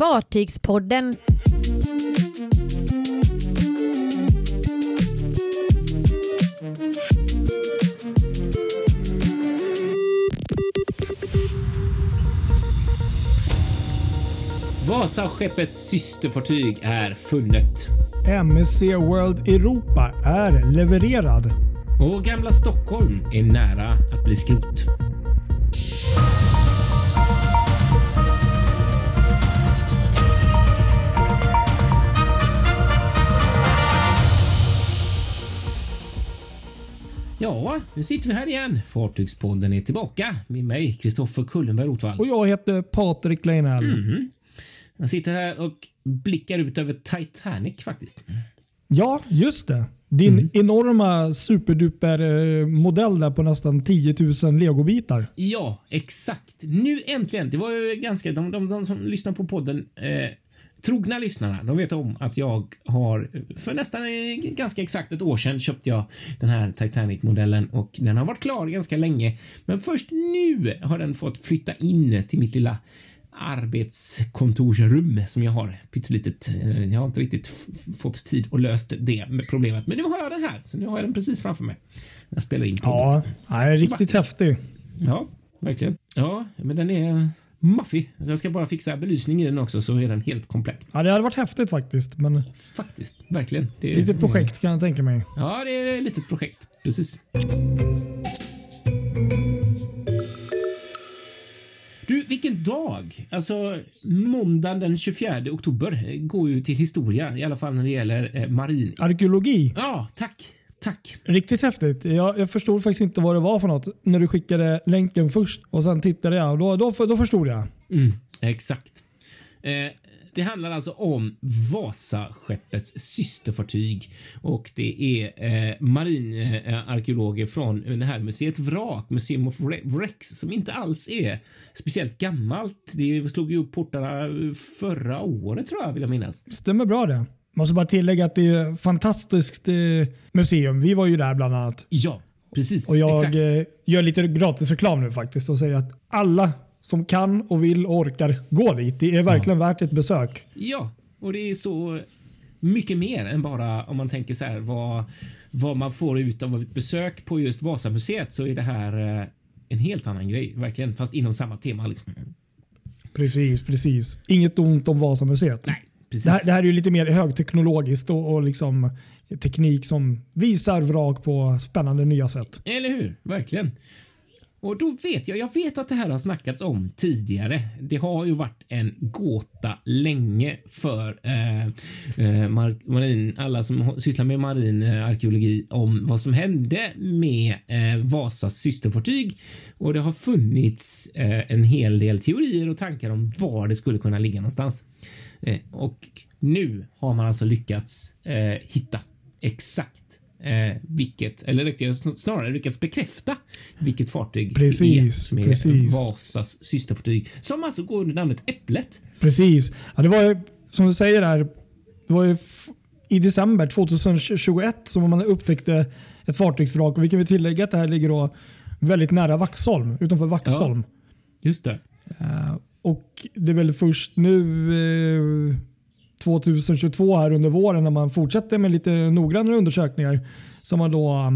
Fartygspodden. Vasaskeppets systerfartyg är funnet. MSC World Europa är levererad. Och gamla Stockholm är nära att bli skrot. Ja, nu sitter vi här igen. Fartygspodden är tillbaka med mig, Kristoffer Kullenberg Rotvall. Och jag heter Patrik Leinell. Mm. Jag sitter här och blickar ut över Titanic faktiskt. Ja, just det. Din Mm. enorma superduper eh, modell där på nästan 10 000 legobitar. Ja, exakt. Nu äntligen. Det var ju ganska... De, de, de som lyssnar på podden, eh, trogna lyssnarna, de vet om att jag har för nästan ganska exakt ett år sedan köpte jag den här Titanic-modellen och den har varit klar ganska länge. Men först nu har den fått flytta in till mitt lilla arbetskontorsrum som jag har pyttelitet. Eh, Jag har inte riktigt fått tid och löst det med problemet, men nu har jag den här, så nu har jag den precis framför mig. Jag spelar in podden. Ja, nej, riktigt häftig. Ja, verkligen. Ja, men den är maffig. Jag ska bara fixa belysning i den också så är den helt komplett. Ja, det hade varit häftigt faktiskt. Men Faktiskt, verkligen. Det är, litet projekt kan jag tänka mig. Ja, det är ett litet projekt. Precis. Du, vilken dag! Alltså, måndagen den 24 oktober går ju till historia, i alla fall när det gäller eh, marin. Arkeologi. Ja, tack. Tack. Riktigt häftigt. Jag, jag förstod faktiskt inte vad det var för något när du skickade länken först. Och Sen tittade jag och då, då, då förstod jag. Mm, exakt. Eh, det handlar alltså om Vasaskeppets systerfartyg och det är eh, marinarkeologer från det här museet Vrak, Museum of Wre- Wrecks, som inte alls är speciellt gammalt. Det slog ju upp portarna förra året tror jag, vill jag minnas. Stämmer bra det. Måste bara tillägga att det är ett fantastiskt eh, museum. Vi var ju där bland annat. Ja, precis. Och jag Exakt. eh, gör lite gratis reklam nu faktiskt och säger att alla som kan och vill och orkar gå dit. Det är verkligen värt ett besök. Ja, och det är så mycket mer än bara om man tänker så här vad, vad man får ut av ett besök på just Vasamuseet så är det här eh, en helt annan grej, verkligen, fast inom samma tema. Liksom. Precis, precis. Inget ont om Vasamuseet. Nej, precis. Det här, det här är ju lite mer högteknologiskt och, och liksom teknik som visar vrak på spännande nya sätt. Eller hur? Verkligen. Och då vet jag, jag vet att det här har snackats om tidigare. Det har ju varit en gåta länge för eh, eh, mar- marin, alla som sysslar med marin eh, arkeologi om vad som hände med eh, Vasas systerfartyg. Och det har funnits eh, en hel del teorier och tankar om var det skulle kunna ligga någonstans. Eh, och nu har man alltså lyckats eh, hitta exakt eh, vilket, eller snarare lyckats bekräfta vilket fartyg det är Precis, som är precis. Vasas systerfartyg som alltså går under namnet Äpplet. Precis. Ja, det var ju, som du säger där, det var ju i december 2021 som man upptäckte ett fartygsvrak. Och vi kan väl tillägga att det här ligger då väldigt nära Vaxholm, utanför Vaxholm. Just det. Eh, och det är väl först nu eh, 2022 här under våren när man fortsätter med lite noggrannare undersökningar som man då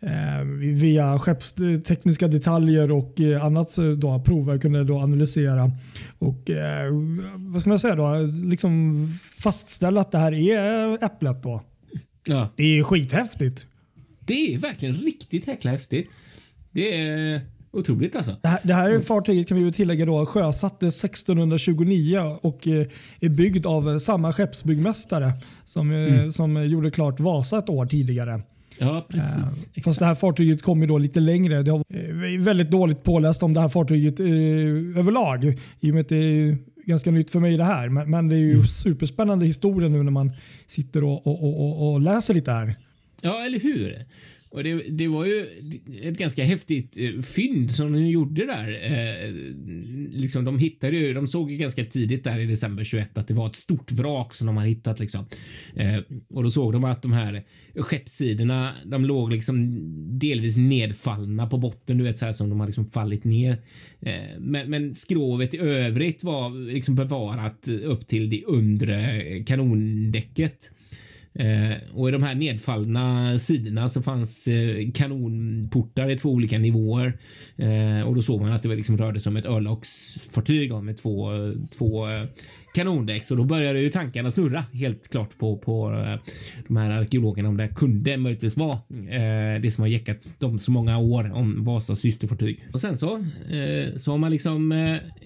eh, via skeppstekniska detaljer och eh, annat då, prover kunde då analysera och eh, vad ska man säga då, liksom fastställa att det här är äpplet. Då. Ja, Det är skithäftigt. det är verkligen riktigt jäkla häftigt. Det är otroligt alltså. Det här, det här fartyget kan vi ju tillägga då sjösattes 1629 och eh, är byggd av eh, samma skeppsbyggmästare som, eh, som gjorde klart Vasa ett år tidigare. Ja, precis. Eh, Fast Exakt. det här fartyget kom ju då lite längre. Det har eh, väldigt dåligt påläst om det här fartyget eh, överlag i och med att det är ganska nytt för mig det här. Men, men det är ju superspännande historia nu när man sitter och, och, och, och läser lite här. Ja, eller hur? Och det, det, var ju ett ganska häftigt eh, fynd som de gjorde där. Eh, liksom de hittade ju, de såg ju ganska tidigt där i december 21 att det var ett stort vrak som de hade hittat liksom. Eh, och då såg de att de här skeppssidorna, de låg liksom delvis nedfallna på botten, du vet så här som de har liksom fallit ner. Eh, men, men skrovet i övrigt var liksom bevarat upp till det undre kanondäcket. Eh, och i de här nedfallna sidorna så fanns eh, kanonportar i två olika nivåer. Eh, och då såg man att det var liksom rörde sig om ett örlogsfartyg med två, två eh, kanondäck och då började ju tankarna snurra helt klart på, på uh, de här arkeologerna om det kunde möjligtvis vara uh, det som har jäckats dem så många år om Vasas systerfartyg. Och sen så, uh, så har man liksom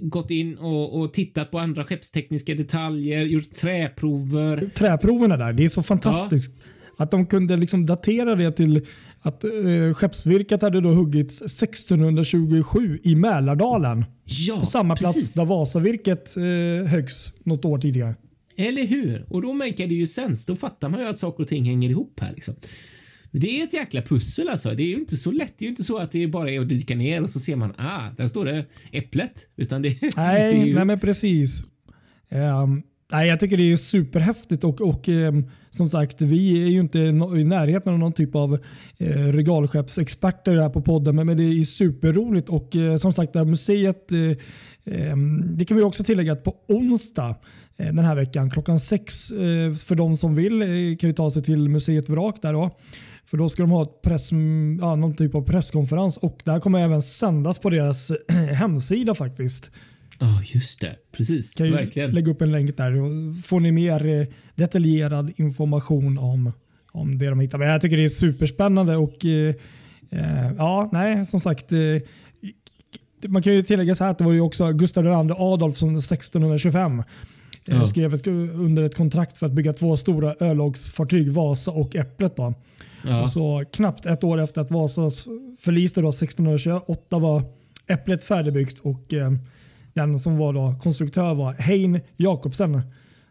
gått in och, och, tittat på andra skeppstekniska detaljer, gjort träprover. Träproverna där, det är så fantastiskt. Ja. Att de kunde liksom datera det till att eh, skeppsvirket hade då huggits 1627 i Mälardalen. Ja, på samma precis. plats där Vasavirket eh, höggs något år tidigare. Eller hur? Och då märker det ju sens. Då fattar man ju att saker och ting hänger ihop här. Liksom. Det är ett jäkla pussel alltså. Det är ju inte så lätt. Det är ju inte så att det bara är att dyka ner och så ser man, ah, där står det äpplet. Utan det, nej, det är ju... nej, men precis. Um, nej, jag tycker det är superhäftigt och, och ehm, som sagt, vi är ju inte i närheten av någon typ av eh, regalskeppsexperter här på podden, men, men det är superroligt och eh, som sagt, det här museet, eh, ehm, det kan vi också tillägga att på onsdag eh, den här veckan klockan sex eh, för de som vill eh, kan vi ta sig till museet Vrak där då. För då ska de ha ett press, mm, ja, någon typ av presskonferens och det här kommer även sändas på deras hemsida faktiskt. Ja, oh, just det. Precis. Kan Verkligen. lägga upp en länk där. och får ni mer eh, detaljerad information om, om det de hittar. Men jag tycker det är superspännande och eh, eh ja, nej, som sagt. Eh, man kan ju tillägga så här att det var ju också Gustav II Adolf som 1625 eh, ja. skrev under ett kontrakt för att bygga två stora örlogsfartyg, Vasa och Äpplet. Då. Ja. Och så knappt ett år efter att Vasas förliste då 1628 var Äpplet färdigbyggt och eh, den som var då konstruktör var Hein Jakobsen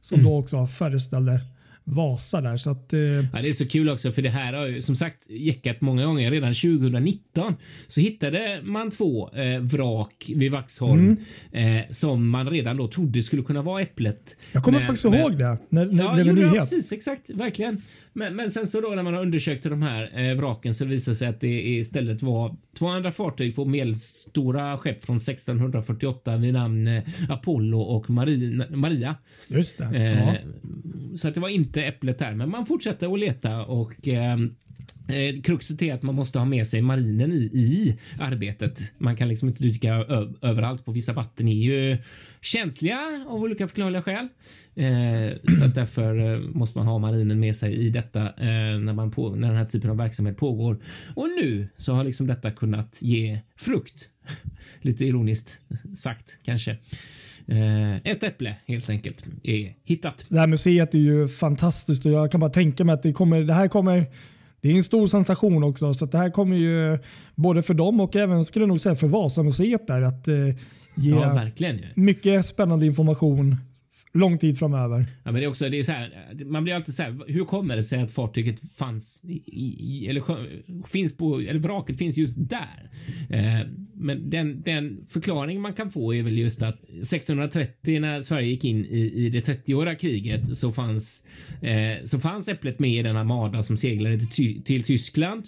som mm. då också föreställde Vasa där. Så att, eh... ja, det är så kul också för det här har ju som sagt jäckat många gånger. Redan 2019 så hittade man två eh, vrak vid Vaxholm mm. eh, som man redan då trodde skulle kunna vara Äpplet. Jag kommer men, faktiskt men, ihåg det när, när ja, det blev nyhet. precis, exakt, verkligen. Men, men sen så då när man har undersökt de här eh, vraken så visar det sig att det istället var två andra fartyg på medelstora skepp från 1648 vid namn eh, Apollo och Maria. Maria. Just det. Eh, så att det var inte äpplet här, men man fortsatte att leta och eh, kruxet är att man måste ha med sig marinen i, i arbetet. Man kan liksom inte dyka överallt på vissa vatten är ju känsliga av olika förklarliga skäl. Eh, så att därför eh, måste man ha marinen med sig i detta eh, när, man på, när den här typen av verksamhet pågår. Och nu så har liksom detta kunnat ge frukt. Lite ironiskt sagt kanske. Eh, ett äpple helt enkelt är hittat. Det här museet är ju fantastiskt och jag kan bara tänka mig att det, kommer, det här kommer det är en stor sensation också så det här kommer ju både för dem och även skulle jag nog säga för Vasamuseet där att eh, ge ja, mycket spännande information lång tid framöver. Ja, men det är också det är så här, man blir alltid så här. Hur kommer det sig att fartyget fanns i, i eller finns på eller vraket finns just där? Eh, men den, den förklaring man kan få är väl just att 1630 när Sverige gick in i, i det 30-åriga kriget så fanns eh, så fanns äpplet med i den armada som seglade till, till Tyskland.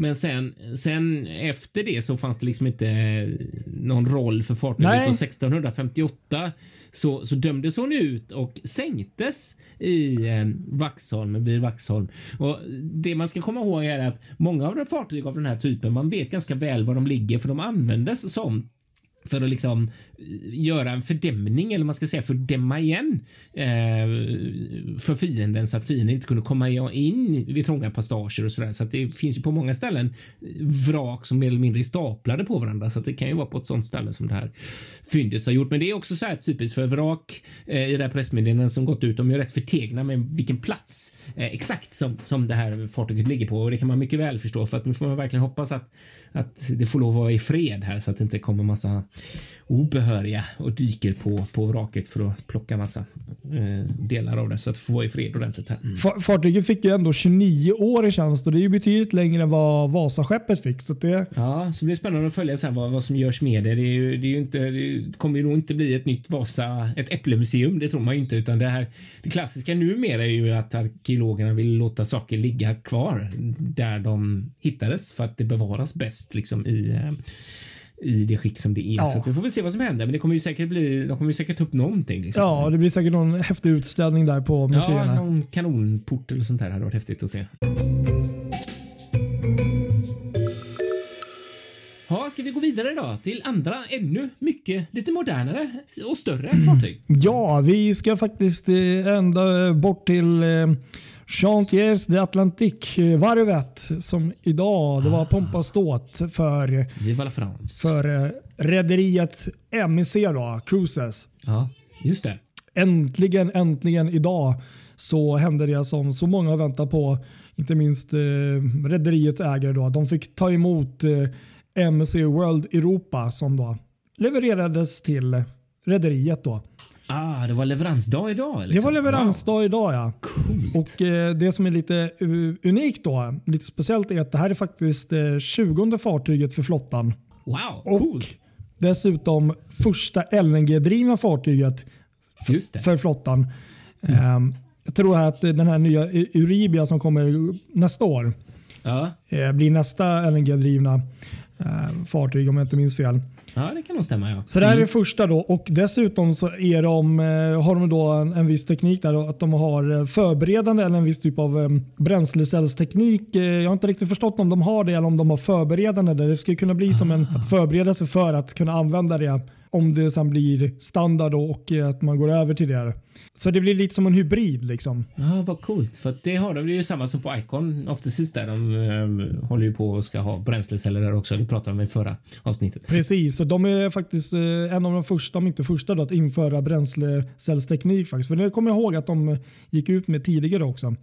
Men sen, sen efter det så fanns det liksom inte någon roll för fartyget. Och 1658 så, så dömdes hon ut och sänktes i eh, Vaxholm, vid Vaxholm. Och det man ska komma ihåg är att många av de fartyg av den här typen, man vet ganska väl var de ligger för de användes som för att liksom eh, göra en fördämning eller man ska säga fördämma igen eh, för fienden så att fienden inte kunde komma in vid trånga passager och sådär. Så att det finns ju på många ställen vrak som mer eller mindre är staplade på varandra så att det kan ju vara på ett sånt ställe som det här fyndet har gjort. Men det är också så här typiskt för vrak eh, i det här pressmeddelandet som gått ut. De är rätt förtegna med vilken plats eh, exakt som, som det här fartyget ligger på och det kan man mycket väl förstå för att nu får man verkligen hoppas att, att det får lov att vara i fred här så att det inte kommer massa obehöriga och dyker på, på vraket för att plocka massa eh, delar av det så att få vara i fred ordentligt här. Fa- Fartyget fick ju ändå 29 år i tjänst och det är ju betydligt längre än vad Vasaskeppet fick. Så det, Ja, så blir det spännande att följa sen vad, vad som görs med det. Det, är ju, det, är ju inte, det kommer ju nog inte bli ett nytt Vasa, ett äpplemuseum. Det tror man ju inte, utan det här. Det klassiska numera är ju att arkeologerna vill låta saker ligga kvar där de hittades för att det bevaras bäst liksom i eh, i det skick som det är. Ja. Så vi får väl se vad som händer. Men det kommer ju säkert bli. De kommer ju säkert ta upp någonting. Liksom. ja, det blir säkert någon häftig utställning där på Ja, museerna. någon kanonport eller sånt där hade varit häftigt att se. Ja, ska vi gå vidare då till andra ännu mycket lite modernare och större fartyg? Ja, vi ska faktiskt eh, ända bort till eh, Chantiers de Atlantique-varvet som idag, det var pompa och ståt för, för eh, rederiet MEC då, Cruises. Ja, just det. Äntligen, äntligen idag så hände det som så många har väntat på. Inte minst eh, rederiets ägare. Då. De fick ta emot eh, MEC World Europa som då levererades till rederiet. då. Ah, det var leveransdag idag. Det Liksom. var leveransdag idag ja. Wow. Coolt. Och eh, Det som är lite unikt då, lite speciellt är att det här är faktiskt eh, 20 fartyget för flottan. Wow, Och coolt. dessutom första LNG-drivna fartyget det. för flottan. Ehm, jag tror att den här nya Uribia som kommer nästa år Ja. eh, blir nästa LNG-drivna eh, fartyg om jag inte minns fel. ja, det kan nog stämma. Ja. Så det här är det första då och dessutom så är de, eh, har de då en, en viss teknik där då, att de har eh, förberedande eller en viss typ av eh, bränslecellsteknik. Eh, jag har inte riktigt förstått om de har det eller om de har förberedande. Det ju kunna bli som en att förbereda sig för att kunna använda det om det sen blir standard och att man går över till det. Så det blir lite som en hybrid liksom. Ja, vad coolt. För det har de. Det är ju samma som på Icon of the Seas där. De eh, håller ju på och ska ha bränsleceller där också. Det pratade vi om i förra avsnittet. Precis, och de är faktiskt eh, en av de första, om inte första, då, att införa bränslecellsteknik. Faktiskt. För det kommer jag ihåg att de gick ut med tidigare också.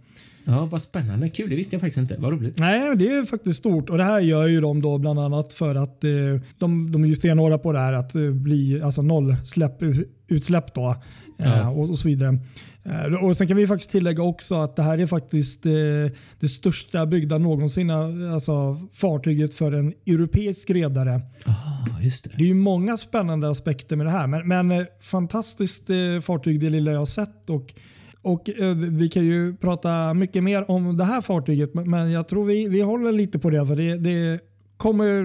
Ja, vad spännande. Kul. Det visste jag faktiskt inte. Vad roligt. Nej, det är faktiskt stort och det här gör ju de då bland annat för att eh, de, de är ju stenhårda på det här att eh, bli alltså noll släpp, utsläpp då eh, Ja. och, och så vidare. Eh, och Sen kan vi faktiskt tillägga också att det här är faktiskt eh, det största byggda någonsin, alltså fartyget för en europeisk redare. Ah, just det. Det är ju många spännande aspekter med det här, men, men fantastiskt fartyg det lilla jag har sett. Och, och eh, Vi kan ju prata mycket mer om det här fartyget, men, jag tror vi, vi håller lite på det. för det, det kommer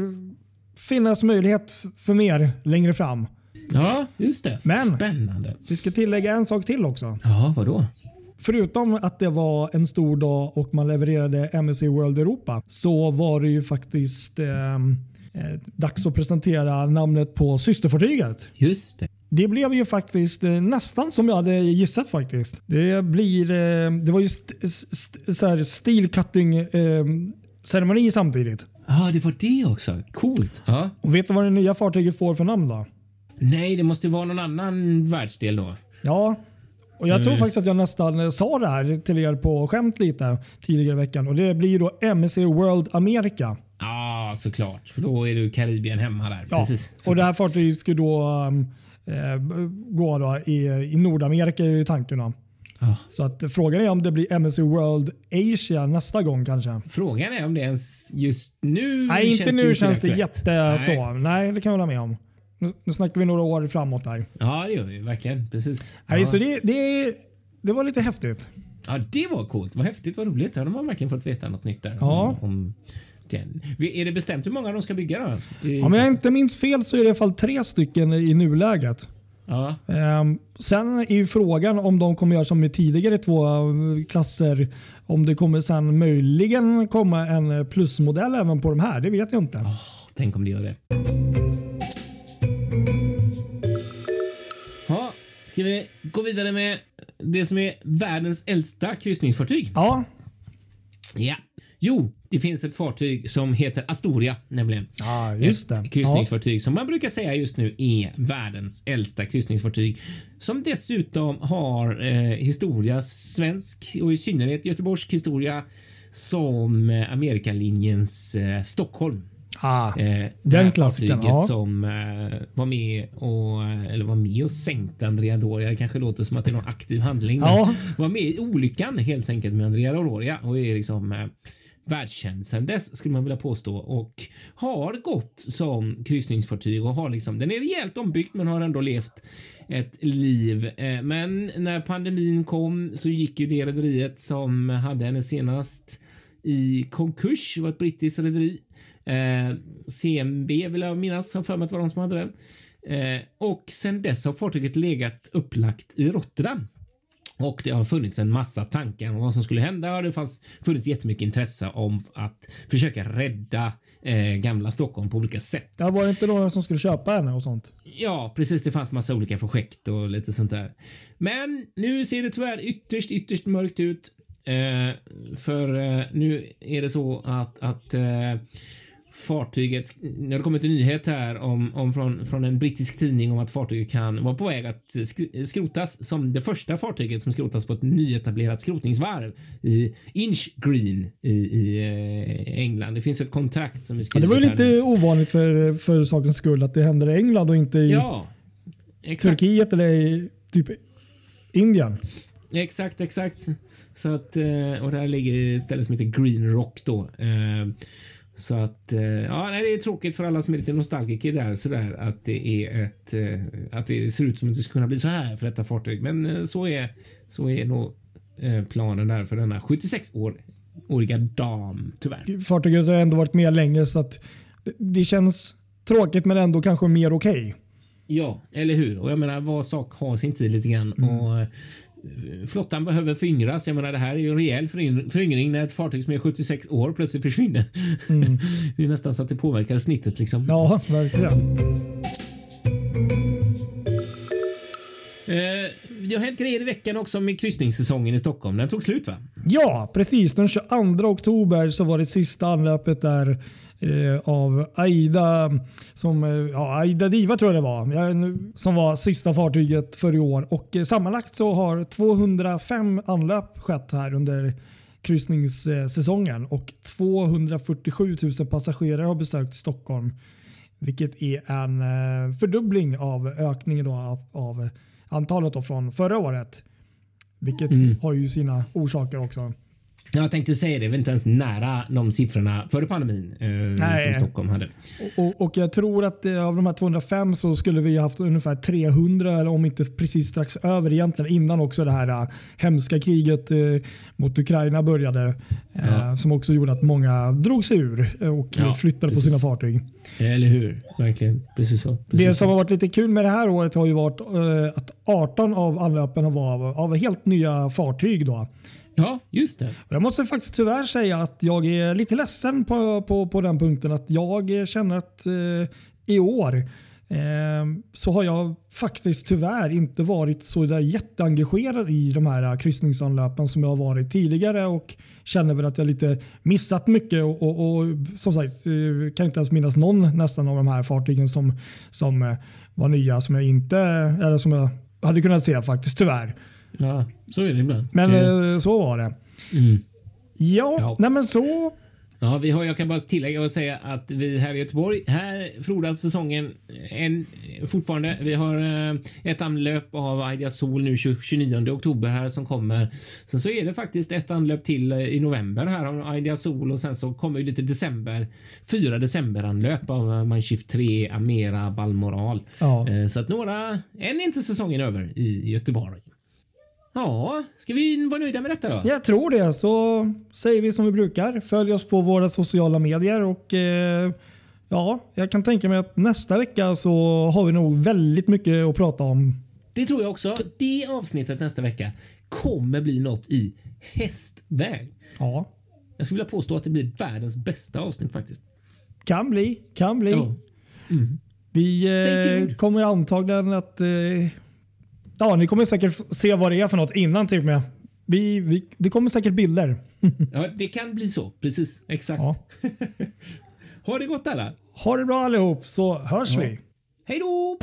finnas möjlighet för mer längre fram. Ja, just det. Men- Spännande. Vi ska tillägga en sak till också. Ja, vadå? Förutom att det var en stor dag och man levererade MSC World Europa så var det ju faktiskt eh, eh, dags att presentera namnet på systerfartyget. Just det. Det blev ju faktiskt eh, nästan som jag hade gissat faktiskt. Det blir, eh, det var ju st, st, så här steel cutting eh, ceremoni samtidigt. Ja, ah, det var det också. Coolt. Ja. Och vet du vad det nya fartyget får för namn då? Nej, det måste vara någon annan världsdel då. Ja, och jag tror faktiskt att jag nästan sa det här till er på skämt lite tidigare i veckan och det blir ju då MSC World America. Ja, såklart. För då är du Karibien hemma där. Ja, Precis. och det här fartyget ska då um, gå då i, i Nordamerika är ju tanken. Då. Så att frågan är om det blir MSC World Asia nästa gång kanske. Frågan är om det ens just nu Nej, inte känns nu känns det jätte Nej. så. Nej, det kan jag hålla med om. Nu, nu snackar vi några år framåt där. Ja, det gör vi verkligen. Precis. Nej, ja. så det, det, det var lite häftigt. ja, det var coolt. Vad häftigt, vad roligt. Här har man verkligen fått veta något nytt där. Ja. Om, om den. Är det bestämt hur många de ska bygga då? Om jag inte minns fel så är det i alla fall tre stycken i nuläget. Ja, Ehm, sen är ju frågan om de kommer göra som med tidigare två eh, klasser. Om det kommer sen möjligen komma en plusmodell även på de här. Det vet jag inte. tänk om det gör det. Ja, ska vi gå vidare med det som är världens äldsta kryssningsfartyg? Ja, Ja. Jo, det finns ett fartyg som heter Astoria nämligen. ja just ett det. kryssningsfartyg som man brukar säga just nu är världens äldsta kryssningsfartyg. Som dessutom har eh, historia, svensk och i synnerhet göteborgsk historia som eh, Amerikalinjens eh, Stockholm. Ah, Eh, den klassikern, ja. som eh, var med och eller var med och sänkte Andrea Doria. Det kanske låter som att det är någon aktiv handling. Ja. Var med i olyckan helt enkelt med Andrea Doria och är liksom eh, världskänd sedan dess skulle man vilja påstå och har gått som kryssningsfartyg och har liksom den är rejält ombyggd men har ändå levt ett liv. Eh, men när pandemin kom så gick ju det rederiet som hade henne senast i konkurs. Det var ett brittiskt rederi. Eh, CMB vill jag minnas, har för mig att det var de som hade den. Eh, och sen dess har fartyget legat upplagt i Rotterdam. Och det har funnits en massa tankar om vad som skulle hända och det fanns funnits jättemycket intresse om att försöka rädda eh, gamla Stockholm på olika sätt. Det var inte några som skulle köpa henne och sånt. Ja, precis. Det fanns massa olika projekt och lite sånt där. Men nu ser det tyvärr ytterst, ytterst mörkt ut. Eh, för eh, nu är det så att, att eh, fartyget, det har kommit en nyhet här om, om från, från en brittisk tidning om att fartyget kan vara på väg att sk- skrotas som det första fartyget som skrotas på ett nyetablerat skrotningsvarv i Inch Green i, i eh, England. Det finns ett kontrakt som är Ja, skrivet det var här nu. lite ovanligt för, för sakens skull att det händer i England och inte i Ja, exakt. Turkiet eller i typ Indien. Exakt, exakt. Så att, eh, och där ligger ett ställe som heter Green Rock då. Så att, eh, ja, nej, det är tråkigt för alla som är lite nostalgiker där sådär att det är ett, eh, att det ser ut som att det ska kunna bli så här för detta fartyg. Men eh, så är, så är nog planen där för denna 76-åriga dam tyvärr. Fartyget har ändå varit med länge så att det- känns tråkigt men ändå kanske mer okej. Ja, eller hur? Och jag menar, var sak har sin tid lite grann. Mm. Och flottan behöver föryngras. Jag menar, det här är ju en rejäl föryn- föryngring när ett fartyg som är 76 år plötsligt försvinner. det är nästan så att det påverkar snittet liksom. Mm. Ja, verkligen. Eh, det har hänt grejer i veckan också med kryssningssäsongen i Stockholm. Den tog slut va? Ja, precis. Den 22 oktober så var det sista anlöpet där eh, av Aida, som, eh, ja, Aida Diva tror jag det var, som var sista fartyget för i år. Och eh, sammanlagt så har 205 anlöp skett här under kryssningssäsongen och 247 000 passagerare har besökt Stockholm. Vilket är en eh, fördubbling av ökningen då av, av antalet då från förra året. Vilket Mm. har ju sina orsaker också. Jag tänkte säga det, vi är inte ens nära de siffrorna före pandemin eh, som Stockholm hade. Och, och, och jag tror att eh, av de här 205 så skulle vi haft ungefär 300 eller om inte precis strax över egentligen innan också det här eh, hemska kriget eh, mot Ukraina började. Eh, Ja. Som också gjorde att många drog sig ur eh, och Ja, flyttade precis. på sina fartyg. Eller hur? Verkligen. Precis så. Precis Det som har varit lite kul med det här året har ju varit att 18 av anlöpen av, av helt nya fartyg. Då. Ja, just det. Jag måste faktiskt tyvärr säga att jag är lite ledsen på, på, på den punkten. Att jag känner att eh, i år eh, så har jag faktiskt tyvärr inte varit så där jätteengagerad i de här kryssningsanlöpen som jag har varit tidigare och känner väl att jag lite missat mycket och, och, och som sagt eh, kan inte ens minnas någon nästan av de här fartygen som, som eh, var nya som jag inte eller som jag hade kunnat se faktiskt tyvärr. Ja, så är det ibland. Men eh, så var det. mm. Ja, Ja. nej men så. Ja, vi har, jag kan bara tillägga och säga att vi här i Göteborg, här frodas säsongen en, fortfarande. Vi har eh, ett anlöp av Aidia Sol nu 20, 29 oktober här som kommer. Sen så är det faktiskt ett anlöp till eh, i november här av Aidia Sol och sen så kommer ju lite december. Fyra decemberanlöp av eh, Mindshift 3, Amera, Balmoral. Ja. Eh, Så att några, än är inte säsongen över i Göteborg. Ja, ska vi vara nöjda med detta då? Jag tror det. Så säger vi som vi brukar. Följ oss på våra sociala medier. och eh, ja, Jag kan tänka mig att nästa vecka så har vi nog väldigt mycket att prata om. Det tror jag också. Det avsnittet nästa vecka kommer bli något i hästväg. Ja, Jag skulle vilja påstå att det blir världens bästa avsnitt faktiskt. kan bli. Kan bli. Ja. Vi Stay eh, kommer antagligen att... Eh, ja, ni kommer säkert se vad det är för något innan till och med. Vi, vi, det kommer säkert bilder. ja, det kan bli så. Precis. Exakt. Ja. Ha det gott alla. Ha det bra allihop så hörs vi. Hej då!